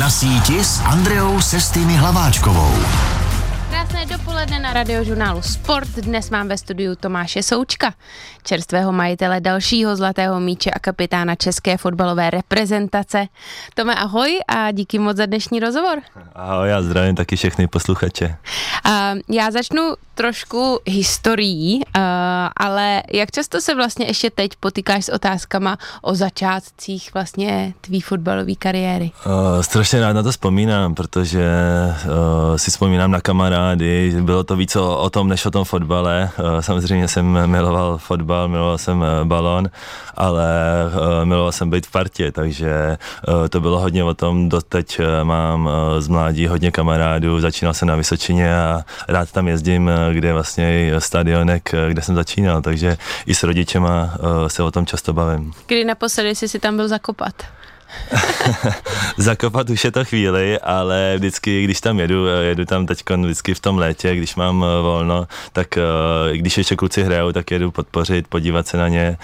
Na síti s Andreou Sestými Hlaváčkovou. Krásné dopoledne na radiožurnálu Sport. Dnes mám ve studiu Tomáše Součka, čerstvého majitele dalšího zlatého míče a kapitána české fotbalové reprezentace. Tome, ahoj a díky moc za dnešní rozhovor. Ahoj, já zdravím taky všechny posluchače. Uh, já začnu trošku historií, uh, ale jak často se vlastně ještě teď potýkáš s otázkama o začátcích vlastně tvý fotbalové kariéry? Uh, strašně rád na to vzpomínám, protože uh, si vzpomínám na kamarády, bylo to víc o, o tom, než o tom fotbale. Uh, samozřejmě jsem miloval fotbal, miloval jsem uh, balon, ale uh, miloval jsem být v partě, takže to bylo hodně o tom, doteď mám z mládí hodně kamarádů, začínal jsem na Vysočině a rád tam jezdím, kde je vlastně stadionek, kde jsem začínal, takže i s rodičema se o tom často bavím. Kdy naposledy jsi si tam byl zakopat? Zakopat už je to chvíli, ale vždycky, když tam jedu, jedu tam teď vždycky v tom létě, když mám eh, volno, tak eh, když ještě kluci hrajou, tak jedu podpořit, podívat se na ně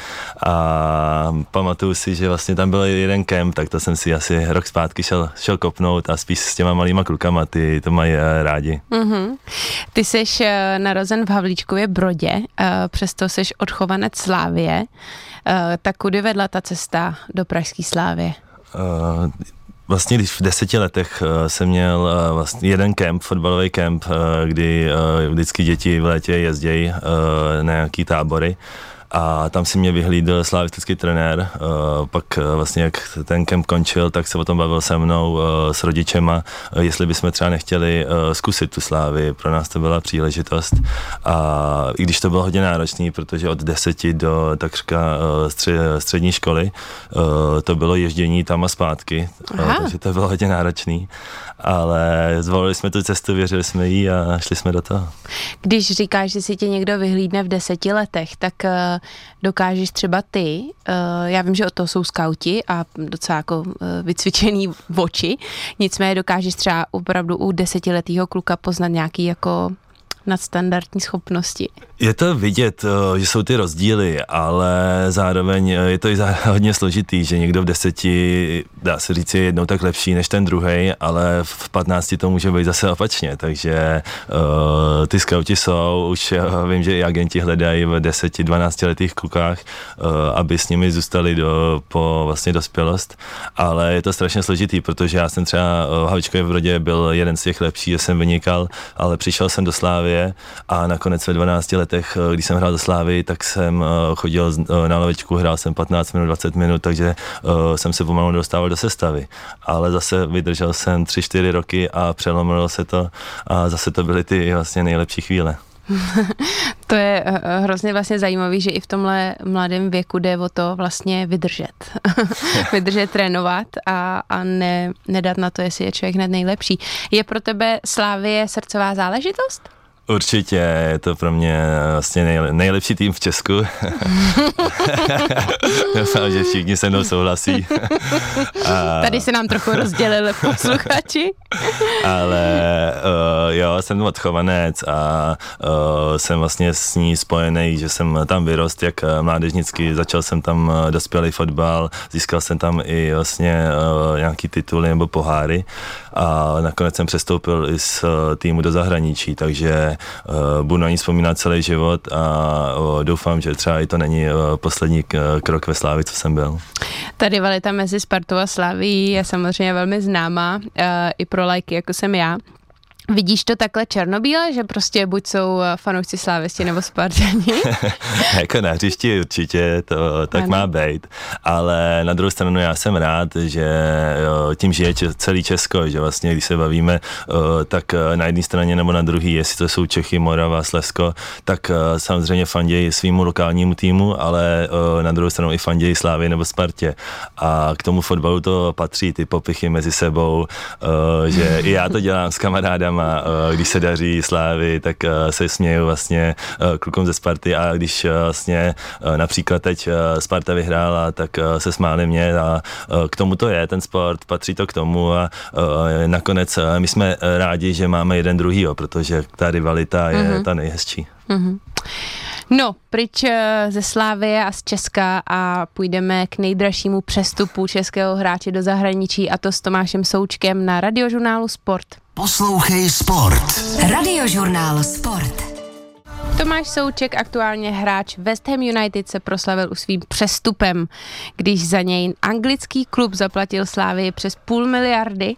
a pamatuju si, že vlastně tam byl jeden kemp, tak to jsem si asi rok zpátky šel, šel kopnout a spíš s těma malýma klukama, ty to mají eh, rádi. Mm-hmm. Ty jsi narozen v Havlíčkově Brodě, přesto jsi odchovanec Slávie, tak kudy vedla ta cesta do Pražské Slávě? Uh, vlastně když v deseti letech uh, jsem měl uh, vlastně jeden kemp, fotbalový kemp, kdy vždycky děti v létě jezdějí na nějaký tábory a tam si mě vyhlídl slavistický trenér, uh, pak uh, vlastně jak ten kemp končil, tak se o tom bavil se mnou uh, s rodičema, jestli bychom třeba nechtěli zkusit tu slávy, pro nás to byla příležitost. A i když to bylo hodně náročný, protože od deseti do takřka střed, střední školy to bylo ježdění tam a zpátky, uh, takže to bylo hodně náročný. Ale zvolili jsme tu cestu, věřili jsme jí a šli jsme do toho. Když říkáš, že si tě někdo vyhlídne v deseti letech, tak dokážeš třeba ty, uh, já vím, že o to jsou skauti a docela jako uh, vycvičený oči, nicméně dokážeš třeba opravdu u desetiletého kluka poznat nějaký jako nadstandardní schopnosti. Je to vidět, eh, že jsou ty rozdíly, ale zároveň eh, je to i hodně složitý, že někdo v deseti, dá se říct, je jednou tak lepší než ten druhý, ale v patnácti to může být zase opačně, takže uh, ty skauti jsou, už uh, vím, že i agenti hledají v deseti, dvanácti letých klukách, uh, aby s nimi zůstali do, po vlastně dospělost, ale je to strašně složitý, protože já jsem třeba v Havičkově v Brodě byl jeden z těch lepších, že jsem vynikal, ale přišel jsem do Slávy a nakonec ve 12 letech letech, eh, když jsem hrál za Slávy, tak jsem eh, chodil eh, na lavečku, hrál jsem 15 minut, 20 minut, takže jsem se pomalu dostával do sestavy. Ale zase vydržel jsem 3-4 roky a přelomilo se to a zase to byly ty vlastně nejlepší chvíle. to je hrozně vlastně zajímavý, že i v tomhle mladém věku jde o to vlastně vydržet. vydržet trénovat a, a ne, nedat na to, jestli je člověk hned nejlepší. Je pro tebe Slávie srdcová záležitost? Určitě, je to pro mě vlastně nej, nejlepší tým v Česku. Doufám, že všichni se mnou souhlasí. A... Tady se nám trochu rozdělili posluchači. Ale uh, jo, jsem odchovanec a uh, jsem vlastně s ní spojený, že jsem tam vyrost jak mládežnický, začal jsem tam dospělý fotbal, získal jsem tam i vlastně uh, nějaký tituly nebo poháry a nakonec jsem přestoupil i z týmu do zahraničí, takže uh, budu na ní vzpomínat celý život a doufám, že třeba i to není uh, poslední krok ve Slávi, co jsem byl. Ta rivalita mezi Spartou a Sláví je samozřejmě velmi známá i pro lajky, jako jsem já. Vidíš to takhle černobíle, že prostě buď jsou eh, fanoušci slávisti nebo Spartani? jako na hřišti určitě to tak ano. má být, ale na druhou stranu já jsem rád, že jo, tím žije celý Česko, že vlastně když se bavíme, tak eh, na jedné straně nebo na druhé, jestli to jsou Čechy, Morava, Slesko, tak eh, samozřejmě fandějí svýmu lokálnímu týmu, ale na druhou stranu i fandějí Slávy nebo Spartě. A k tomu fotbalu to patří, ty popichy mezi sebou, že i já to dělám s kamarádem a eh, když se daří slávy, tak eh, se směju vlastně eh, klukům ze Sparty a když vlastně například teď Sparta vyhrála, tak se smáli mě a k tomu to je, ten sport, patří to k tomu a nakonec my jsme rádi, že máme jeden druhýho, protože ta rivalita je mm-hmm. ta nejhezčí. Mm-hmm. No, pryč ze Slávie a z Česka a půjdeme k nejdražšímu přestupu českého hráče do zahraničí a to s Tomášem Součkem na radiožurnálu Sport. Poslouchej Sport. Radiožurnál Sport. Tomáš Souček, aktuálně hráč West Ham United, se proslavil už svým přestupem, když za něj anglický klub zaplatil Slávii přes půl miliardy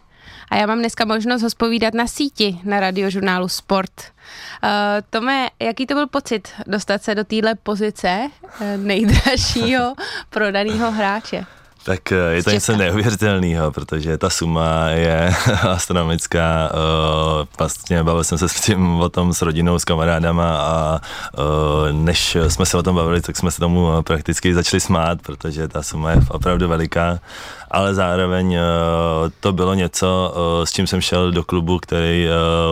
a já mám dneska možnost ho spovídat na síti na radiožurnálu Sport. Uh, Tome, jaký to byl pocit dostat se do téhle pozice uh, nejdražšího prodaného hráče? Tak eh, je to něco neuvěřitelného, protože ta suma je astronomická. Eh, vlastně bavil jsem se s tím o tom s rodinou, s kamarádama a eh, než jsme se o tom bavili, tak jsme se tomu prakticky začali smát, protože ta suma je opravdu veliká ale zároveň to bylo něco, s čím jsem šel do klubu, který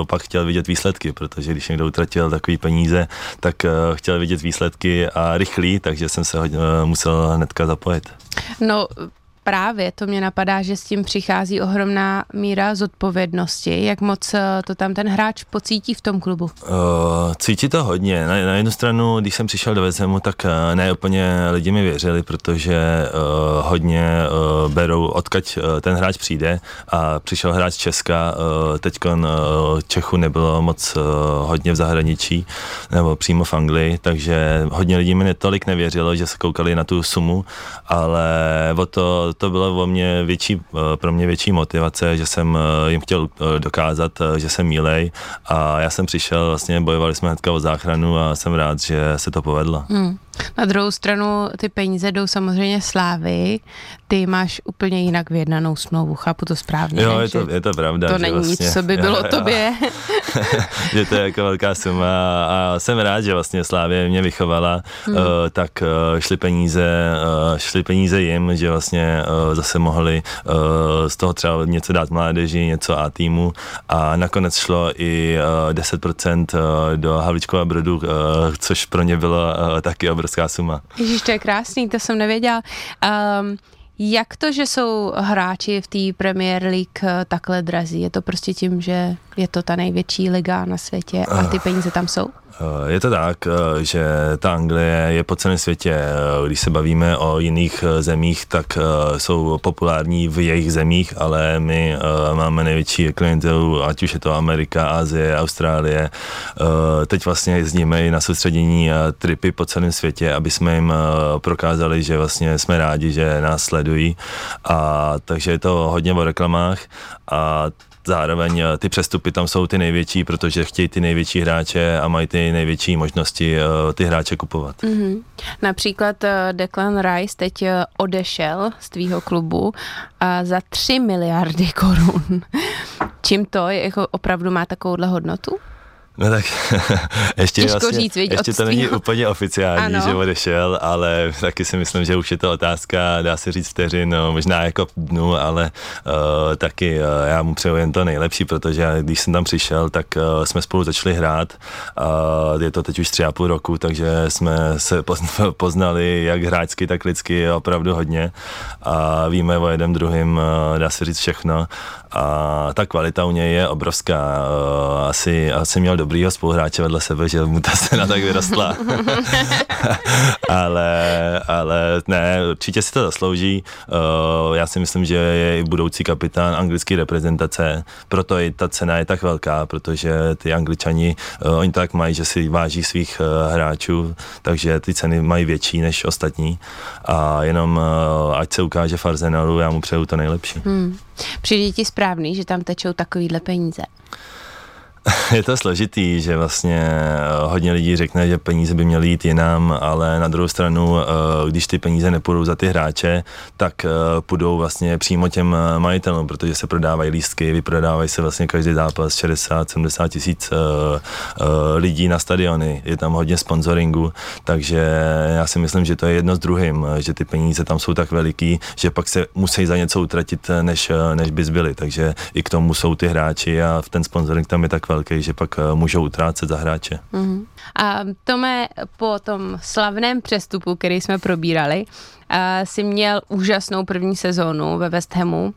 pak chtěl vidět výsledky, protože když někdo utratil takový peníze, tak chtěl vidět výsledky a rychlý, takže jsem se musel hnedka zapojit. No, právě to mě napadá, že s tím přichází ohromná míra zodpovědnosti. Jak moc eh, to tam ten hráč pocítí v tom klubu? Uh, cítí to hodně. Na, na jednu stranu, když jsem přišel do Vezemu, tak uh, ne úplně lidi mi věřili, protože uh, hodně uh, berou, odkaď uh, ten hráč přijde a přišel hráč Česka, uh, teď uh, Čechu nebylo moc uh, hodně v zahraničí, nebo přímo v Anglii, takže hodně lidí mi netolik nevěřilo, že se koukali na tu sumu, ale o to to byla o mě větší, eh, pro mě větší motivace, že jsem eh, jim chtěl eh, dokázat, že jsem milej a já jsem přišel, vlastně bojovali jsme hnedka o záchranu a jsem rád, že se to povedlo. Hmm. Na druhou stranu ty peníze jdou samozřejmě slávy, ty máš úplně jinak vyjednanou smlouvu, chápu to správně. Jo, je to, je to pravda. To není vlastně, nic, co by bylo jo, tobě. že to je jako velká suma a jsem rád, že vlastně Slávě mě vychovala, hmm. uh, tak uh, šly peníze, uh, šly peníze jim, že vlastně uh, zase mohli uh, z toho třeba něco dát mládeži, něco A týmu a nakonec šlo i uh, 10% do Havličkova Brodu, uh, což pro ně bylo uh, taky obrovská suma. Ježíš, to je krásný, to jsem nevěděla. Um, jak to, že jsou hráči v té Premier League takhle drazí? Je to prostě tím, že je to ta největší liga na světě a ty peníze tam jsou? Eh, je to tak, eh, že ta Anglie je po celém světě. Eh, když se bavíme o jiných zemích, tak jsou populární v jejich zemích, ale my máme největší klientelu, ať už je to Amerika, Asie, Austrálie. Teď vlastně jezdíme i na soustředění tripy po celém světě, aby jsme jim prokázali, že vlastně jsme rádi, že nás sledují. A takže je to hodně o reklamách a zároveň eh, ty přestupy tam jsou ty největší, protože chtějí ty největší hráče a mají ty největší možnosti eh, ty hráče kupovat. Mm-hmm. Například eh, Declan Rice teď odešel z tvýho klubu a za 3 miliardy korun. Čím to je, jako opravdu má takovouhle hodnotu? No tak ještě, Těžko vlastně, říct, viď, ještě to není úplně oficiální, ano. že odešel, ale taky si myslím, že už je to otázka, dá se říct vteřin, no, možná jako dnu, ale uh, taky uh, já mu přeju jen to nejlepší, protože když jsem tam přišel, tak uh, jsme spolu začali hrát uh, je to teď už tři a půl roku, takže jsme se poznali jak hráčsky, tak lidsky opravdu hodně a víme o jednom druhým, uh, dá se říct všechno a ta kvalita u něj je obrovská. Uh, asi, asi měl dobrýho spoluhráče vedle sebe, že mu ta scéna tak vyrostla. ale, ale ne, určitě si to zaslouží. Uh, já si myslím, že je i budoucí kapitán anglické reprezentace, proto i ta cena je tak velká, protože ty angličani, uh, oni tak mají, že si váží svých hráčů, takže ty ceny mají větší než ostatní a jenom ať se ukáže v Arsenalu, já mu přeju to nejlepší. Hmm. Přijde ti správný, že tam tečou takovýhle peníze? je to složitý, že vlastně eh, hodně lidí řekne, že peníze by měly jít jinam, ale na druhou stranu, eh, když ty peníze nepůjdou za ty hráče, tak eh, půjdou vlastně přímo těm majitelům, protože se prodávají lístky, vyprodávají se vlastně každý zápas 60-70 tisíc lidí na stadiony, je tam hodně sponsoringu, takže já si myslím, že to je jedno s druhým, že ty peníze tam jsou tak veliký, že pak se musí za něco utratit, než, než by zbyly, takže i k tomu jsou ty hráči a ten sponsoring tam je tak velký velký, že pak eh, můžou utrácet za hráče. Mm. A Tome, po tom slavném přestupu, který jsme probírali, uh, si měl úžasnou první sezónu ve West Hamu. Uh,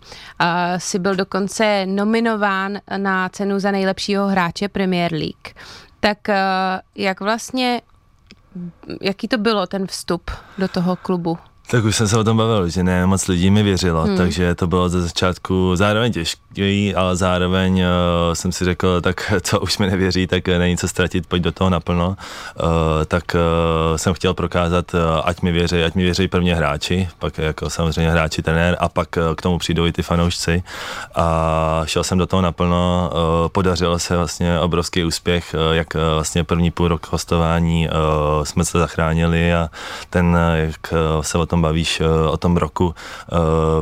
si byl dokonce nominován na cenu za nejlepšího hráče Premier League. Tak jak vlastně jaký to bylo ten vstup do toho klubu? Tak už jsem se o tom bavil, že ne moc lidí mi věřilo, hmm. takže to bylo ze začátku zároveň těžké, ale zároveň uh, jsem si řekl, tak co už mi nevěří, tak není co ztratit, pojď do toho naplno. Uh, tak uh, jsem chtěl prokázat, uh, ať mi věří, ať mi věří prvně hráči, pak jako samozřejmě hráči, trenér a pak uh, k tomu přijdou i ty fanoušci. A šel jsem do toho naplno, uh, podařilo se vlastně obrovský úspěch, uh, jak uh, vlastně první půl rok hostování uh, jsme se zachránili a ten, uh, jak uh, se o tom tom bavíš eh, o tom roku eh,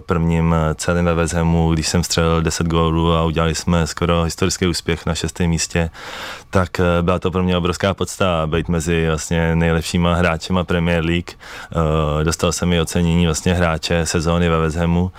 prvním eh, celým ve Vezhemu, když jsem střelil 10 gólů a udělali jsme skoro historický úspěch na šestém místě, tak byla to pro mě obrovská podsta být mezi vlastně nejlepšíma hráčema Premier League. Dostal jsem i ocenění vlastně hráče sezóny ve Vezhemu,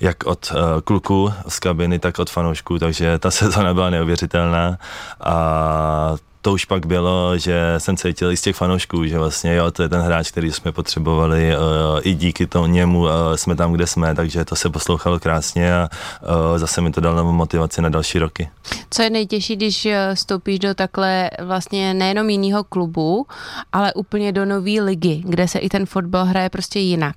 jak od kluků z kabiny, tak od fanoušků, takže ta sezóna byla neuvěřitelná a to už pak bylo, že jsem cítil i z těch fanoušků, že vlastně jo, to je ten hráč, který jsme potřebovali, uh, i díky tomu němu uh, jsme tam, kde jsme, takže to se poslouchalo krásně a uh, zase mi to dalo motivaci na další roky. Co je nejtěžší, když vstoupíš do takhle vlastně nejenom jiného klubu, ale úplně do nové ligy, kde se i ten fotbal hraje prostě jinak?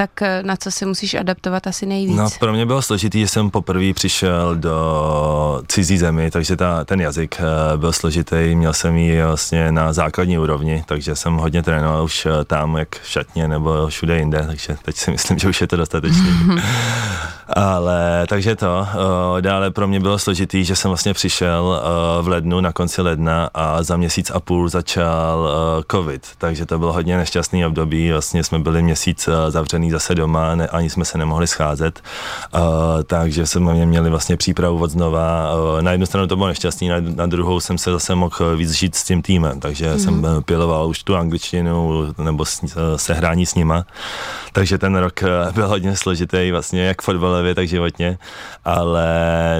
Tak eh, na co se musíš adaptovat asi nejvíc? No pro mě bylo složitý, že jsem poprvé přišel do cizí zemi, takže ta, ten jazyk eh, byl složitý, měl jsem ji vlastně na základní úrovni, takže jsem hodně trénoval už eh, tam, jak v šatně nebo všude jinde, takže teď si myslím, že už je to dostatečný. Ale takže to, dále pro mě bylo složitý, že jsem vlastně přišel v lednu, na konci ledna a za měsíc a půl začal covid, takže to bylo hodně nešťastný období, vlastně jsme byli měsíc zavřený zase doma, ne, ani jsme se nemohli scházet, takže jsme měli vlastně přípravu od znova. Na jednu stranu to bylo nešťastný, na, na druhou jsem se zase mohl víc žít s tím týmem, takže mm. jsem eh, piloval už tu angličtinu nebo s, sehrání s nima. Takže ten rok byl hodně složitý, vlastně jak fotbalově, tak životně, ale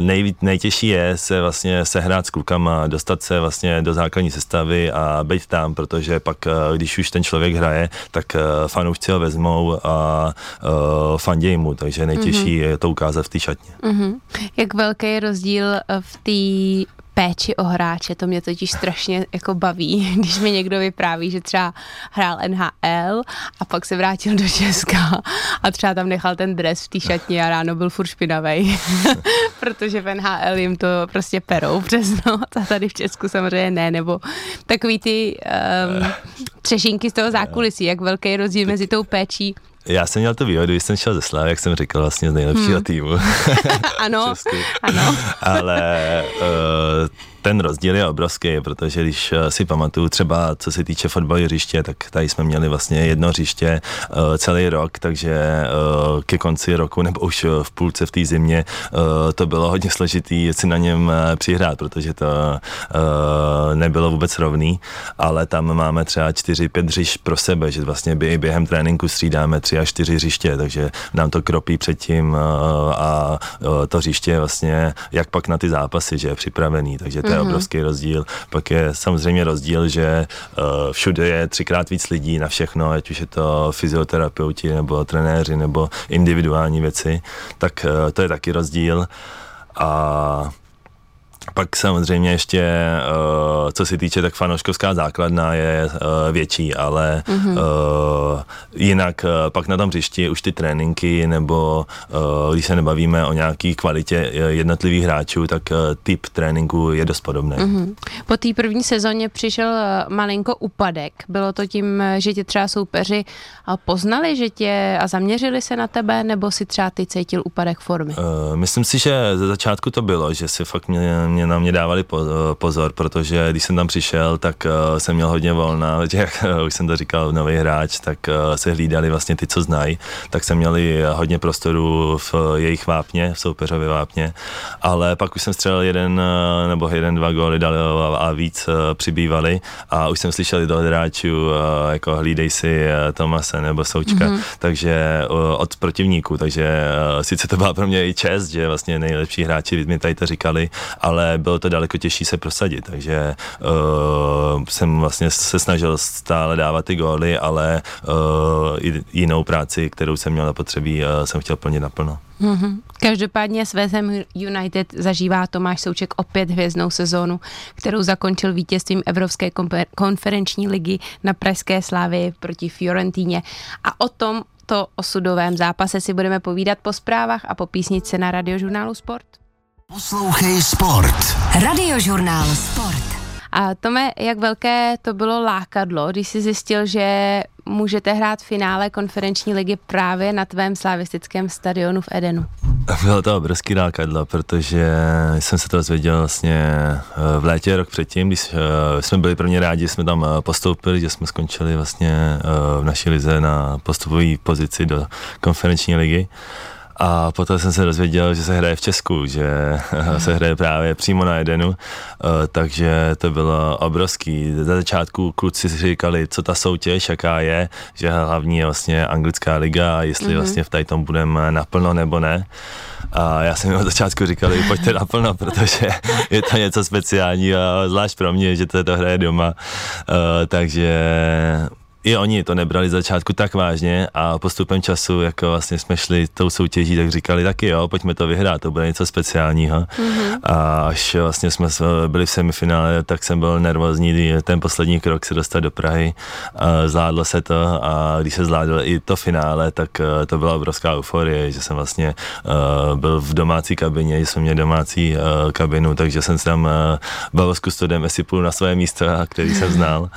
nej, nejtěžší je se vlastně sehrát s klukama, dostat se vlastně do základní sestavy a být tam, protože pak, když už ten člověk hraje, tak fanoušci ho vezmou a uh, fanděj mu, takže nejtěžší mm-hmm. je to ukázat v té šatně. Mm-hmm. Jak velký je rozdíl v té péči o hráče, to mě totiž strašně jako baví, když mi někdo vypráví, že třeba hrál NHL a pak se vrátil do Česka a třeba tam nechal ten dres v té šatně a ráno byl furt špinavej, protože v NHL jim to prostě perou přes noc a tady v Česku samozřejmě ne, nebo takový ty um, třešinky z toho zákulisí, jak velký rozdíl mezi tou péčí já jsem měl tu výhodu, když jsem šel ze Slavy, jak jsem říkal, vlastně z nejlepšího hmm. týmu. ano, ano. Ale uh, ten rozdíl je obrovský, protože když eh, si pamatuju třeba, co se týče fotbalového hřiště, tak tady jsme měli vlastně jedno hřiště uh, celý rok, takže uh, ke konci roku nebo už v půlce v té zimě uh, to bylo hodně složitý si na něm přihrát, protože to nebylo vůbec rovný, ale tam máme třeba 4-5 hřišť pro sebe, že vlastně během tréninku střídáme 3 až 4 hřiště, takže nám to kropí předtím a to hřiště je vlastně jak pak na ty zápasy, že je připravený, takže to je mm-hmm. obrovský rozdíl. Pak je samozřejmě rozdíl, že uh, všude je třikrát víc lidí na všechno, ať už je to fyzioterapeuti nebo trenéři nebo individuální věci, tak uh, to je taky rozdíl. A pak samozřejmě ještě, uh, co se týče, tak fanouškovská základna je uh, větší, ale mm-hmm. jinak pak na tom hřišti už ty tréninky nebo když se nebavíme o nějaké kvalitě jednotlivých hráčů, tak typ tréninku je dost podobný. Mm-hmm. Po té první sezóně přišel malinko upadek. Bylo to tím, že tě třeba soupeři poznali, že tě a zaměřili se na tebe, nebo si třeba ty cítil upadek formy? Myslím si, že ze začátku to bylo, že si fakt mě, mě na mě dávali pozor, protože když jsem tam přišel, tak uh, jsem měl hodně volna, jak uh, už jsem to říkal, nový hráč, tak se hlídali vlastně ty, co znají, tak jsem měli hodně prostoru v jejich vápně, v soupeřově vápně, ale pak už jsem střelil jeden nebo jeden, dva góly dali a víc přibývali. A už jsem slyšel do hráčů, jako hlídej si Tomase nebo Součka, mm-hmm. takže od protivníků, takže sice to byla pro mě i čest, že vlastně nejlepší hráči mi tady to říkali, ale ale bylo to daleko těžší se prosadit, takže uh, jsem vlastně se snažil stále dávat ty góly, ale uh, jinou práci, kterou jsem měl na potřebí, uh, jsem chtěl plnit naplno. Mm-hmm. Každopádně s West Ham United zažívá Tomáš Souček opět hvězdnou sezónu, kterou zakončil vítězstvím Evropské konferenční ligy na Pražské slávy proti Fiorentíně. A o tom to osudovém zápase si budeme povídat po zprávách a po písničce na radiožurnálu Sport. Poslouchej Sport. Radiožurnál Sport. A Tome, jak velké to bylo lákadlo, když jsi zjistil, že můžete hrát finále konferenční ligy právě na tvém slavistickém stadionu v Edenu? Bylo to obrovský lákadlo, protože jsem se to dozvěděl vlastně eh, v létě rok předtím, když eh, jsme byli prvně rádi, že jsme tam eh, postoupili, že jsme skončili vlastně v naší lize na postupové pozici do konferenční ligy. A potom jsem se dozvěděl, že se hraje v Česku, že se hraje právě přímo na Edenu, eh, takže to bylo obrovský. Za začátku kluci si říkali, co ta soutěž, jaká je, že hlavní je vlastně anglická liga a jestli mm-hmm. vlastně v tady tom budeme naplno nebo ne. A já jsem jim od začátku říkal, pojďte naplno, protože je to něco speciálního, zvlášť pro mě, že to, to hraje doma. Uh, takže i oni to nebrali začátku tak vážně a postupem času, jako vlastně jsme šli tou soutěží, tak říkali taky jo, pojďme to vyhrát, to bude něco speciálního. Mm-hmm. A až vlastně jsme byli v semifinále, tak jsem byl nervózní, ten poslední krok se dostat do Prahy, zvládlo se to a když se zvládlo i to finále, tak eh, to byla obrovská euforie, že jsem vlastně uh, byl v domácí kabině, že jsme měli domácí uh, kabinu, takže jsem se tam bavil s kustodem, jestli půjdu na své místo, který jsem znal.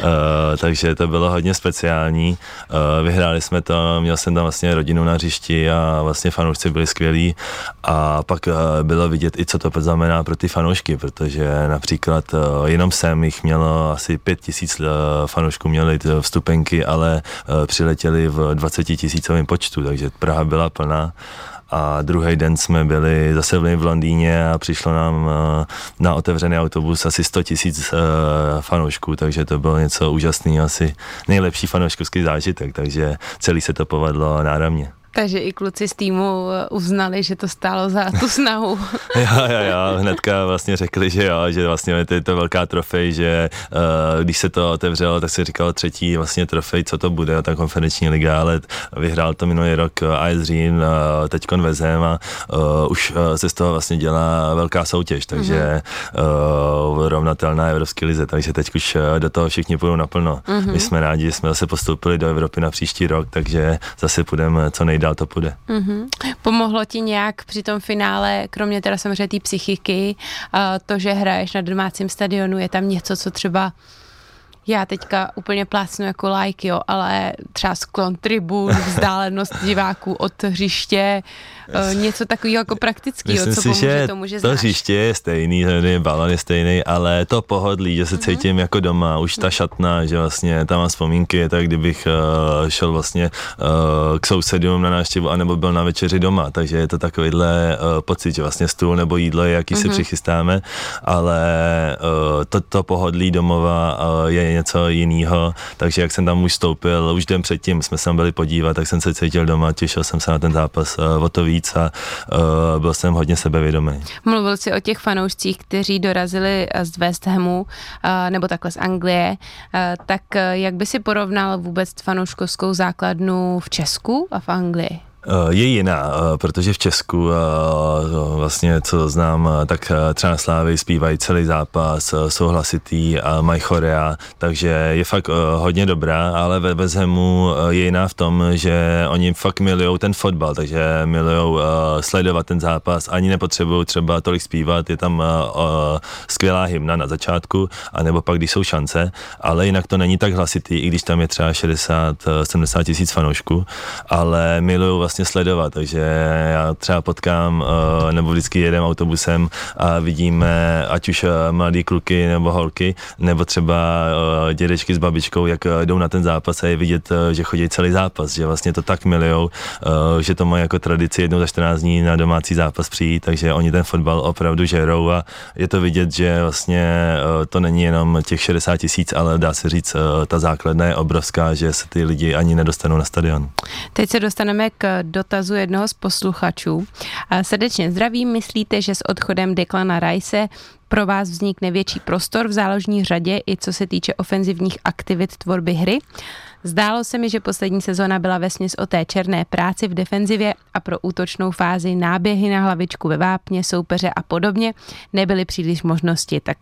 takže to bylo bylo hodně speciální. Eh, vyhráli jsme to, měl jsem tam vlastně rodinu na hřišti a vlastně fanoušci byli skvělí a pak eh, bylo vidět i, co to znamená pro ty fanoušky, protože například eh, jenom sem jich mělo asi pět tisíc fanoušků měli vstupenky, ale přiletěli v 20 tisícovém počtu, takže Praha byla plná a druhý den jsme byli zase v Londýně a přišlo nám eh, na otevřený autobus asi 100 tisíc eh, fanoušků, takže to bylo něco úžasného, asi nejlepší fanouškovský zážitek, takže celý se to povedlo náramně. Takže i kluci z týmu eh, uznali, že to stálo za tu snahu. jo, jo, jo, hnedka vlastně řekli, že jo, že vlastně to je to velká trofej, že uh, když se to otevřelo, tak se říkalo třetí vlastně trofej, co to bude, ta konferenční liga, ale vyhrál to minulý rok eh, AS Řín, uh, teďkon vezem a uh, už uh, se z toho vlastně dělá velká soutěž, takže mm-hmm. uh, rovnatelná Evropské lize, takže teď už do toho všichni půjdou naplno. Mm-hmm. My jsme rádi, že jsme zase postoupili do Evropy na příští rok, takže zase půjdeme co nejdál dál to půjde. Mm-hmm. Pomohlo ti nějak při tom finále, kromě teda samozřejmě té psychiky, to, že hraješ na domácím stadionu, je tam něco, co třeba já teďka úplně plácnu jako like, jo, ale třeba sklon tribun, vzdálenost diváků od hřiště, uh, něco takového jako praktického, co pomůže že tomu, že to znáš. hřiště je stejný, ten balon je stejný, ale to pohodlí, že se mm-hmm. cítím jako doma, už ta šatna, že vlastně tam mám vzpomínky, tak kdybych uh, šel vlastně uh, k sousedům na návštěvu, anebo byl na večeři doma, takže je to takovýhle uh, pocit, že vlastně stůl nebo jídlo je, jaký mm-hmm. si mhm. přichystáme, ale uh, to, to pohodlí domova uh, je něco jiného, takže jak jsem tam už stoupil, už den předtím jsme se tam byli podívat, tak jsem se cítil doma, těšil jsem se na ten zápas, uh, o to víc a uh, byl jsem hodně sebevědomý. Mluvil jsi o těch fanoušcích, kteří dorazili z West Hamu nebo takhle z Anglie, tak jak by si porovnal vůbec fanouškovskou základnu v Česku a v Anglii? Eh, je jiná, eh, protože v Česku eh, vlastně, co znám, tak třeba na Slávy zpívají celý zápas, jsou hlasitý a mají chorea, takže je fakt hodně dobrá, ale ve Vezhemu je jiná v tom, že oni fakt milují ten fotbal, takže milují sledovat ten zápas, ani nepotřebují třeba tolik zpívat, je tam skvělá hymna na začátku, anebo pak, když jsou šance, ale jinak to není tak hlasitý, i když tam je třeba 60-70 tisíc fanoušků, ale milují vlastně vlastně sledovat, takže já třeba potkám uh, nebo vždycky jedem autobusem a vidíme ať už uh, mladý kluky nebo holky, nebo třeba uh, dědečky s babičkou, jak jdou na ten zápas a je vidět, že chodí celý zápas, že vlastně to tak milujou, že to mají jako tradici jednou za 14 dní na domácí zápas přijít, takže oni ten fotbal opravdu žerou a je to vidět, že vlastně to není jenom těch 60 tisíc, ale dá se říct, ta základna je obrovská, že se ty lidi ani nedostanou na stadion. Teď se dostaneme k dotazu jednoho z posluchačů. Srdečně zdravím, myslíte, že s odchodem Declana Rice pro vás vznikne větší prostor v záložní řadě i co se týče ofenzivních aktivit tvorby hry? Zdálo se mi, že poslední sezona byla vesměs o té černé práci v defenzivě a pro útočnou fázi náběhy na hlavičku ve vápně, soupeře a podobně nebyly příliš možnosti, tak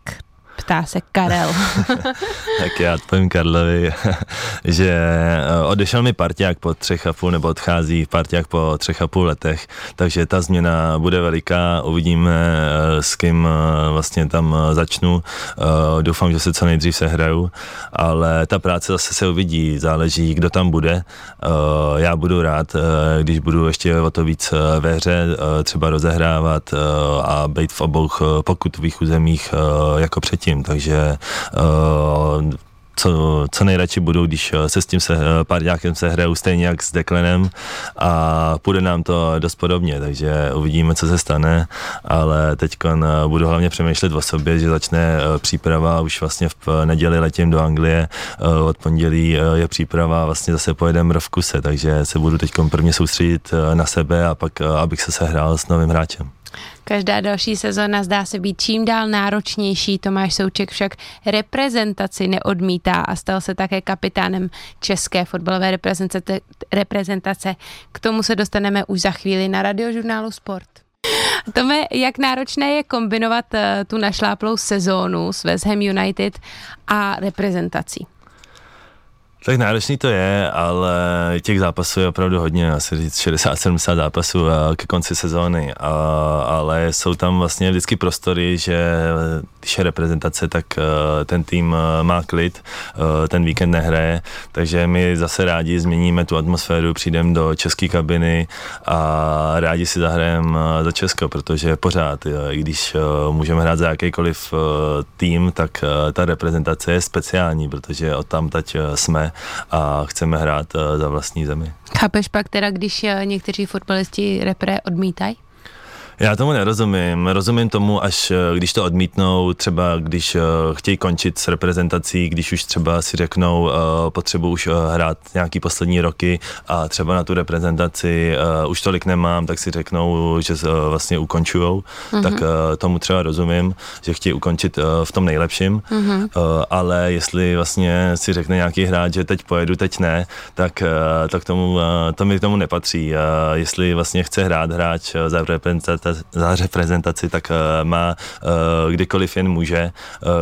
Ptá se Karel. tak já odpovím Karlovi, že eh, odešel mi parťák po třech a půl, nebo odchází parťák po třech a půl letech, takže ta změna bude veliká, uvidíme eh, s kým eh, vlastně tam začnu, doufám, že se co nejdřív se hraju, ale ta práce zase se uvidí, záleží, kdo tam bude. Já budu rád, když budu ještě o to víc ve hře, třeba rozehrávat a být v obou pokutových územích jako předtím předtím, takže uh, co, co nejradši budu, když eh, se s tím se, eh, nějakým se hraju stejně jak s Deklenem a půjde nám to dost podobně, takže uvidíme, co se stane, ale teď budu hlavně přemýšlet o sobě, že začne příprava, už vlastně v neděli letím do Anglie, od pondělí je příprava, vlastně zase pojedeme v kuse, takže se budu teď prvně soustředit na sebe a pak, abych se sehrál s novým hráčem. Každá další sezona zdá se být čím dál náročnější. Tomáš Souček však reprezentaci neodmítá a stal se také kapitánem české fotbalové reprezentace. K tomu se dostaneme už za chvíli na radiožurnálu Sport. Tome, jak náročné je kombinovat eh, tu našláplou sezónu s West Ham United a reprezentací? Tak náročný to je, ale těch zápasů je opravdu hodně, asi říct 60-70 zápasů ke konci sezóny, a, ale jsou tam vlastně vždycky prostory, že když je reprezentace, tak eh, ten tým eh, má klid, eh, ten víkend nehraje, takže my zase rádi změníme tu atmosféru, přijdeme do české kabiny a rádi si zahrajeme za Česko, protože pořád, i když můžeme hrát za jakýkoliv tým, tak ta reprezentace je speciální, protože od tam teď jsme a chceme hrát za vlastní zemi. Chápeš pak teda, když někteří fotbalisti repre odmítají? Já tomu nerozumím. Rozumím tomu, až eh, když to odmítnou, třeba když uh, chtějí končit s reprezentací, když už třeba si řeknou, uh, potřebuji už hrát nějaký poslední roky a třeba na tu reprezentaci už tolik nemám, tak si řeknou, že vlastně ukončujou. Mm-hmm. Tak tomu třeba rozumím, že chtějí ukončit v tom nejlepším, mm-hmm. ale jestli vlastně si řekne nějaký hráč, že teď pojedu, teď ne, tak uh, to, k tomu, to mi k tomu nepatří. Jestli vlastně chce hrát hráč za reprezentaci, reprezentaci, tak eh, má eh, kdykoliv jen může, eh,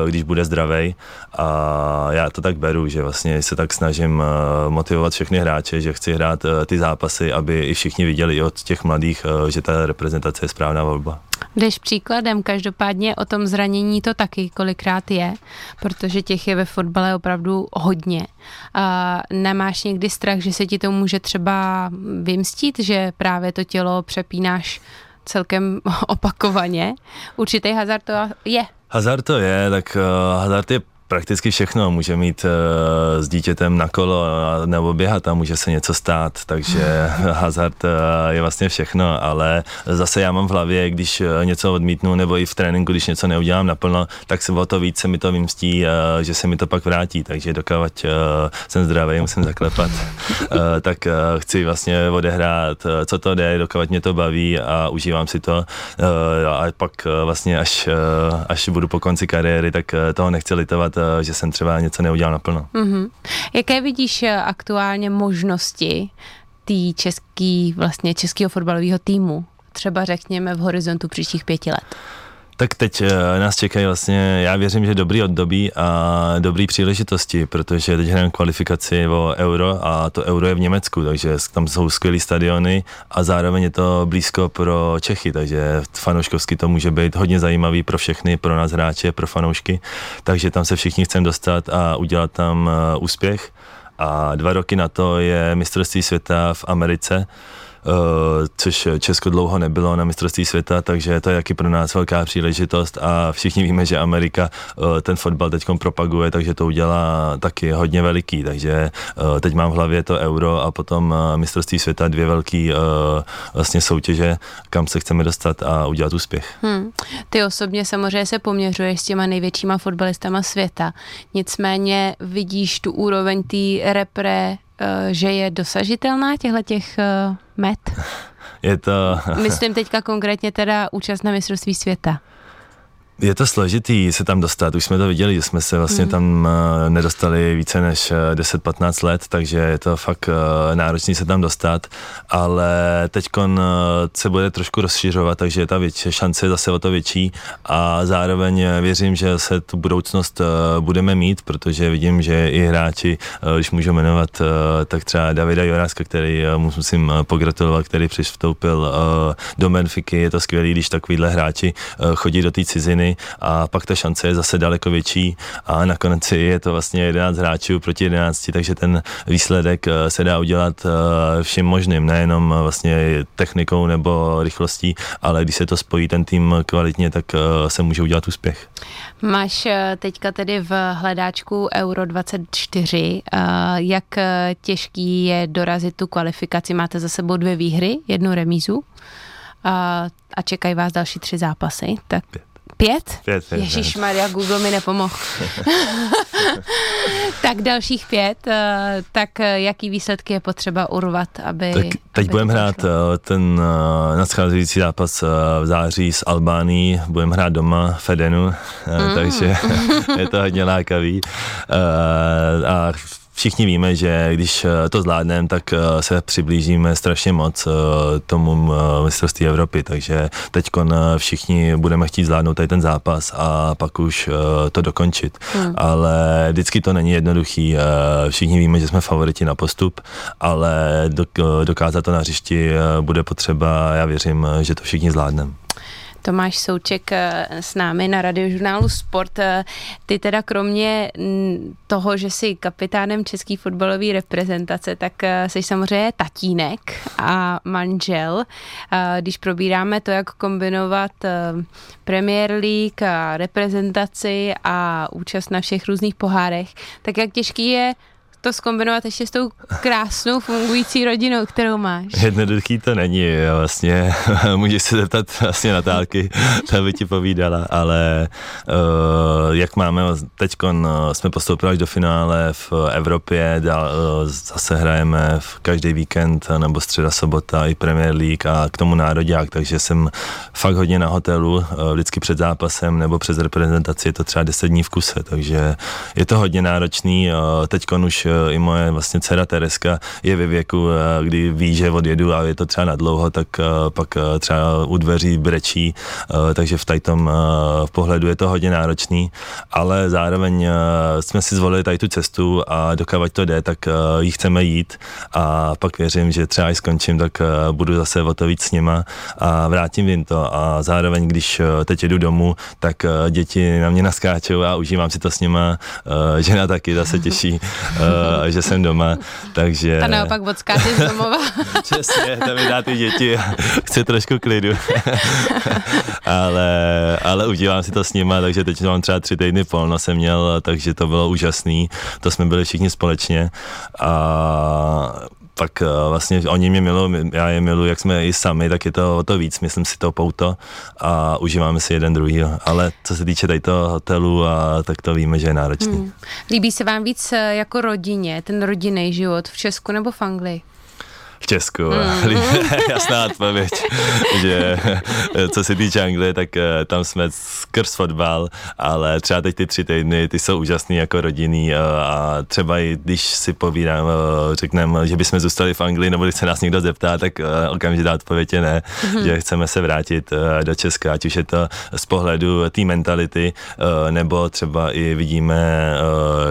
když bude zdravý. A já to tak beru, že vlastně se tak snažím motivovat všechny hráče, že chci hrát ty zápasy, aby i všichni viděli od těch mladých, že ta reprezentace je správná volba. Jdeš příkladem, každopádně o tom zranění to taky kolikrát je, protože těch je ve fotbale opravdu hodně. A nemáš někdy strach, že se ti to může třeba vymstít, že právě to tělo přepínáš celkem opakovaně. Určitý hazard to je. Hazard to je, tak uh, hazard je prakticky všechno. Může mít uh, s dítětem na kolo nebo běhat a může se něco stát, takže hazard uh, je vlastně všechno, ale zase já mám v hlavě, když uh, něco odmítnu nebo i v tréninku, když něco neudělám naplno, tak se o to více mi to vymstí, že se mi to pak vrátí, takže dokávat jsem zdravý, musím zaklepat, tak chci vlastně odehrát, co to jde, dokávat mě to baví a užívám si to. A pak vlastně až, až budu po konci kariéry, tak toho nechci litovat Eh, že jsem třeba něco neudělal naplno. Mm-hmm. Jaké vidíš eh, aktuálně možnosti té český, vlastně českého fotbalového týmu? Třeba řekněme v horizontu příštích pěti let. Tak teď uh, nás čekají vlastně, já věřím, že dobrý období a dobrý příležitosti, protože teď hrajeme kvalifikaci o euro a to euro je v Německu, takže tam jsou skvělé stadiony a zároveň je to blízko pro Čechy, takže fanouškovsky to může být hodně zajímavý pro všechny, pro nás hráče, pro fanoušky, takže tam se všichni chceme dostat a udělat tam uh, úspěch. A dva roky na to je mistrovství světa v Americe, Eh, což Česko dlouho nebylo na mistrovství světa, takže to je jaký pro nás velká příležitost a všichni víme, že Amerika eh, ten fotbal teď propaguje, takže to udělá taky hodně veliký, takže eh, teď mám v hlavě to euro a potom mistrovství světa, dvě velké vlastně soutěže, kam se chceme dostat a udělat úspěch. Hmm. Ty osobně samozřejmě se poměřuješ s těma největšíma fotbalistama světa, nicméně vidíš tu úroveň té repre Eh, že je dosažitelná těchto těch uh, met? Je to... Myslím teďka konkrétně teda účast na mistrovství světa. Je to složitý se tam dostat, už jsme to viděli, že jsme se vlastně mm. tam uh, nedostali více než 10-15 let, takže je to fakt uh, náročný se tam dostat, ale teď se bude trošku rozšiřovat, takže je ta větší, šance zase o to větší. A zároveň věřím, že se tu budoucnost budeme mít, protože vidím, že i hráči, když můžu jmenovat, tak třeba Davida Joráska, který musím pogratulovat, který přistoupil do Benfiky, je to skvělý, když takovýhle hráči chodí do té ciziny, a pak ta šance je zase daleko větší a nakonec je to vlastně 11 hráčů proti 11, takže ten výsledek eh, se dá udělat eh, všem možným, nejenom vlastně technikou nebo rychlostí, ale když se to spojí ten tým kvalitně, tak eh, se může udělat úspěch. Máš teďka tedy v hledáčku Euro 24. Jak těžký je dorazit tu kvalifikaci? Máte za sebou dvě výhry, jednu remízu a čekají vás další tři zápasy. Tak Pět? Pět, pět Ježíš Maria, Google mi nepomohl. tak dalších pět, eh, tak eh, jaký výsledky je potřeba urvat, aby... Tak teď budeme hrát? Eh, ten nadcházející zápas v září s Albánií, budeme hrát doma v Edenu, mm. takže je to hodně lákavý. A všichni víme, že když eh, to zvládneme, tak eh, se přiblížíme strašně moc eh, tomu mistrovství Evropy, takže teď všichni budeme chtít zvládnout tady ten zápas a pak už to dokončit. Hmm. Ale vždycky to není jednoduchý. Všichni víme, že jsme favoriti na postup, ale dokázat to na hřišti bude potřeba, já věřím, že to všichni zvládneme. Tomáš Souček eh, s námi na radiožurnálu Sport. Eh, ty teda kromě toho, že jsi kapitánem české fotbalové reprezentace, tak eh, jsi samozřejmě tatínek a manžel. Když probíráme to, jak kombinovat Premier League a reprezentaci a účast na všech různých pohárech, tak jak těžký je to skombinovat ještě s tou krásnou fungující rodinou, kterou máš? Jednoduchý to není, vlastně můžeš se zeptat vlastně Natálky, ta by ti povídala, ale uh, jak máme teď, uh, jsme postoupili až do finále v Evropě, dál, uh, zase hrajeme v každý víkend nebo středa, sobota i Premier League a k tomu národák, takže jsem fakt hodně na hotelu, uh, vždycky před zápasem nebo přes reprezentaci je to třeba 10 dní v kuse, takže je to hodně náročný, uh, teď už i moje vlastně dcera Tereska je ve věku, eh, kdy ví, že odjedu a je to třeba na dlouho, tak eh, pak eh, třeba u dveří brečí, takže v tom v pohledu je to hodně náročný, ale zároveň jsme si zvolili tady tu cestu a dokávat to jde, tak ji chceme jít. A pak věřím, že třeba i skončím, tak budu zase o to víc s nima a vrátím jim to. A zároveň, když teď jedu domů, tak děti na mě naskáčou a užívám si to s nima, žena taky zase těší že jsem doma, takže... Ta naopak odskáče z domova. Přesně, tam mi dá ty děti a chce trošku klidu. ale, ale užívám si to s nima, takže teď mám třeba tři týdny polno jsem měl, takže to bylo úžasný, to jsme byli všichni společně a tak uh, vlastně oni mě milují, já je miluji, jak jsme i sami, tak je to o to víc, myslím si to pouto a užíváme si jeden druhý, ale co se týče tady toho hotelu, a, tak to víme, že je náročný. Hmm. Líbí se vám víc eh, jako rodině, ten rodinný život v Česku nebo v Anglii? V Česku. Mm. Jasná odpověď, že co se týče Anglie, tak eh, tam jsme skrz fotbal, ale třeba teď ty tři týdny, ty jsou úžasný jako rodinný eh, a třeba i když si povídám, eh, řekneme, že bychom zůstali v Anglii, nebo když se nás někdo zeptá, tak okamžitě dá odpověď je ne, mm. že chceme se vrátit do Česka, ať už je to z pohledu té mentality, nebo třeba i vidíme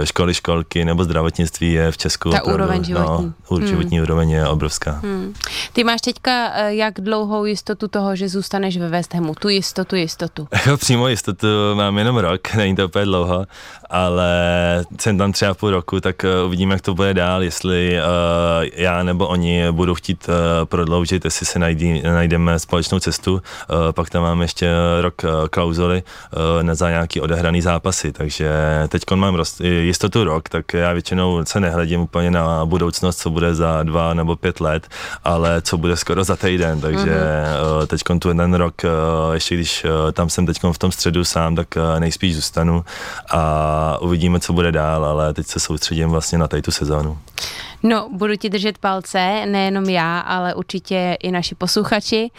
školy, školky nebo zdravotnictví je v Česku. Ta opravdu, úroveň životní. No, životní mm. úroveň je obrovská. Německa. Hmm. Ty máš teďka eh, jak dlouhou jistotu toho, že zůstaneš ve West Hamu? Tu jistotu, jistotu? Jo, přímo jistotu mám jenom rok, není to úplně dlouho, ale jsem tam třeba půl roku, tak eh, uvidíme, jak to bude dál, jestli uh, já nebo oni budou chtít uh, prodloužit, jestli se najdí, najdeme společnou cestu, uh, pak tam mám ještě rok uh, klauzuly uh, za nějaký odehraný zápasy, takže teď mám roz, jistotu rok, tak já většinou se nehledím úplně na budoucnost, co bude za dva nebo pět let, ale co bude skoro za týden, takže mm-hmm. teď tu jeden rok, eh, ještě když eh, tam jsem teď v tom středu sám, tak nejspíš zůstanu a uvidíme, co bude dál, ale teď se soustředím vlastně na tady tu sezónu. No, budu ti držet palce, nejenom já, ale určitě i naši posluchači.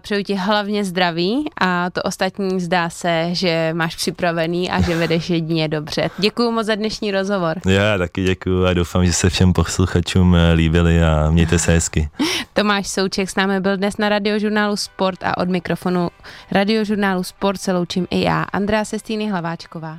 Přeju ti hlavně zdraví a to ostatní zdá se, že máš připravený a že vedeš jedině dobře. Děkuji moc za dnešní rozhovor. Já taky děkuji a doufám, že se všem posluchačům eh, líbili a mějte se hezky. Tomáš Souček s námi byl dnes na radiožurnálu Sport a od mikrofonu radiožurnálu Sport se loučím i já, Andrea Sestýny Hlaváčková.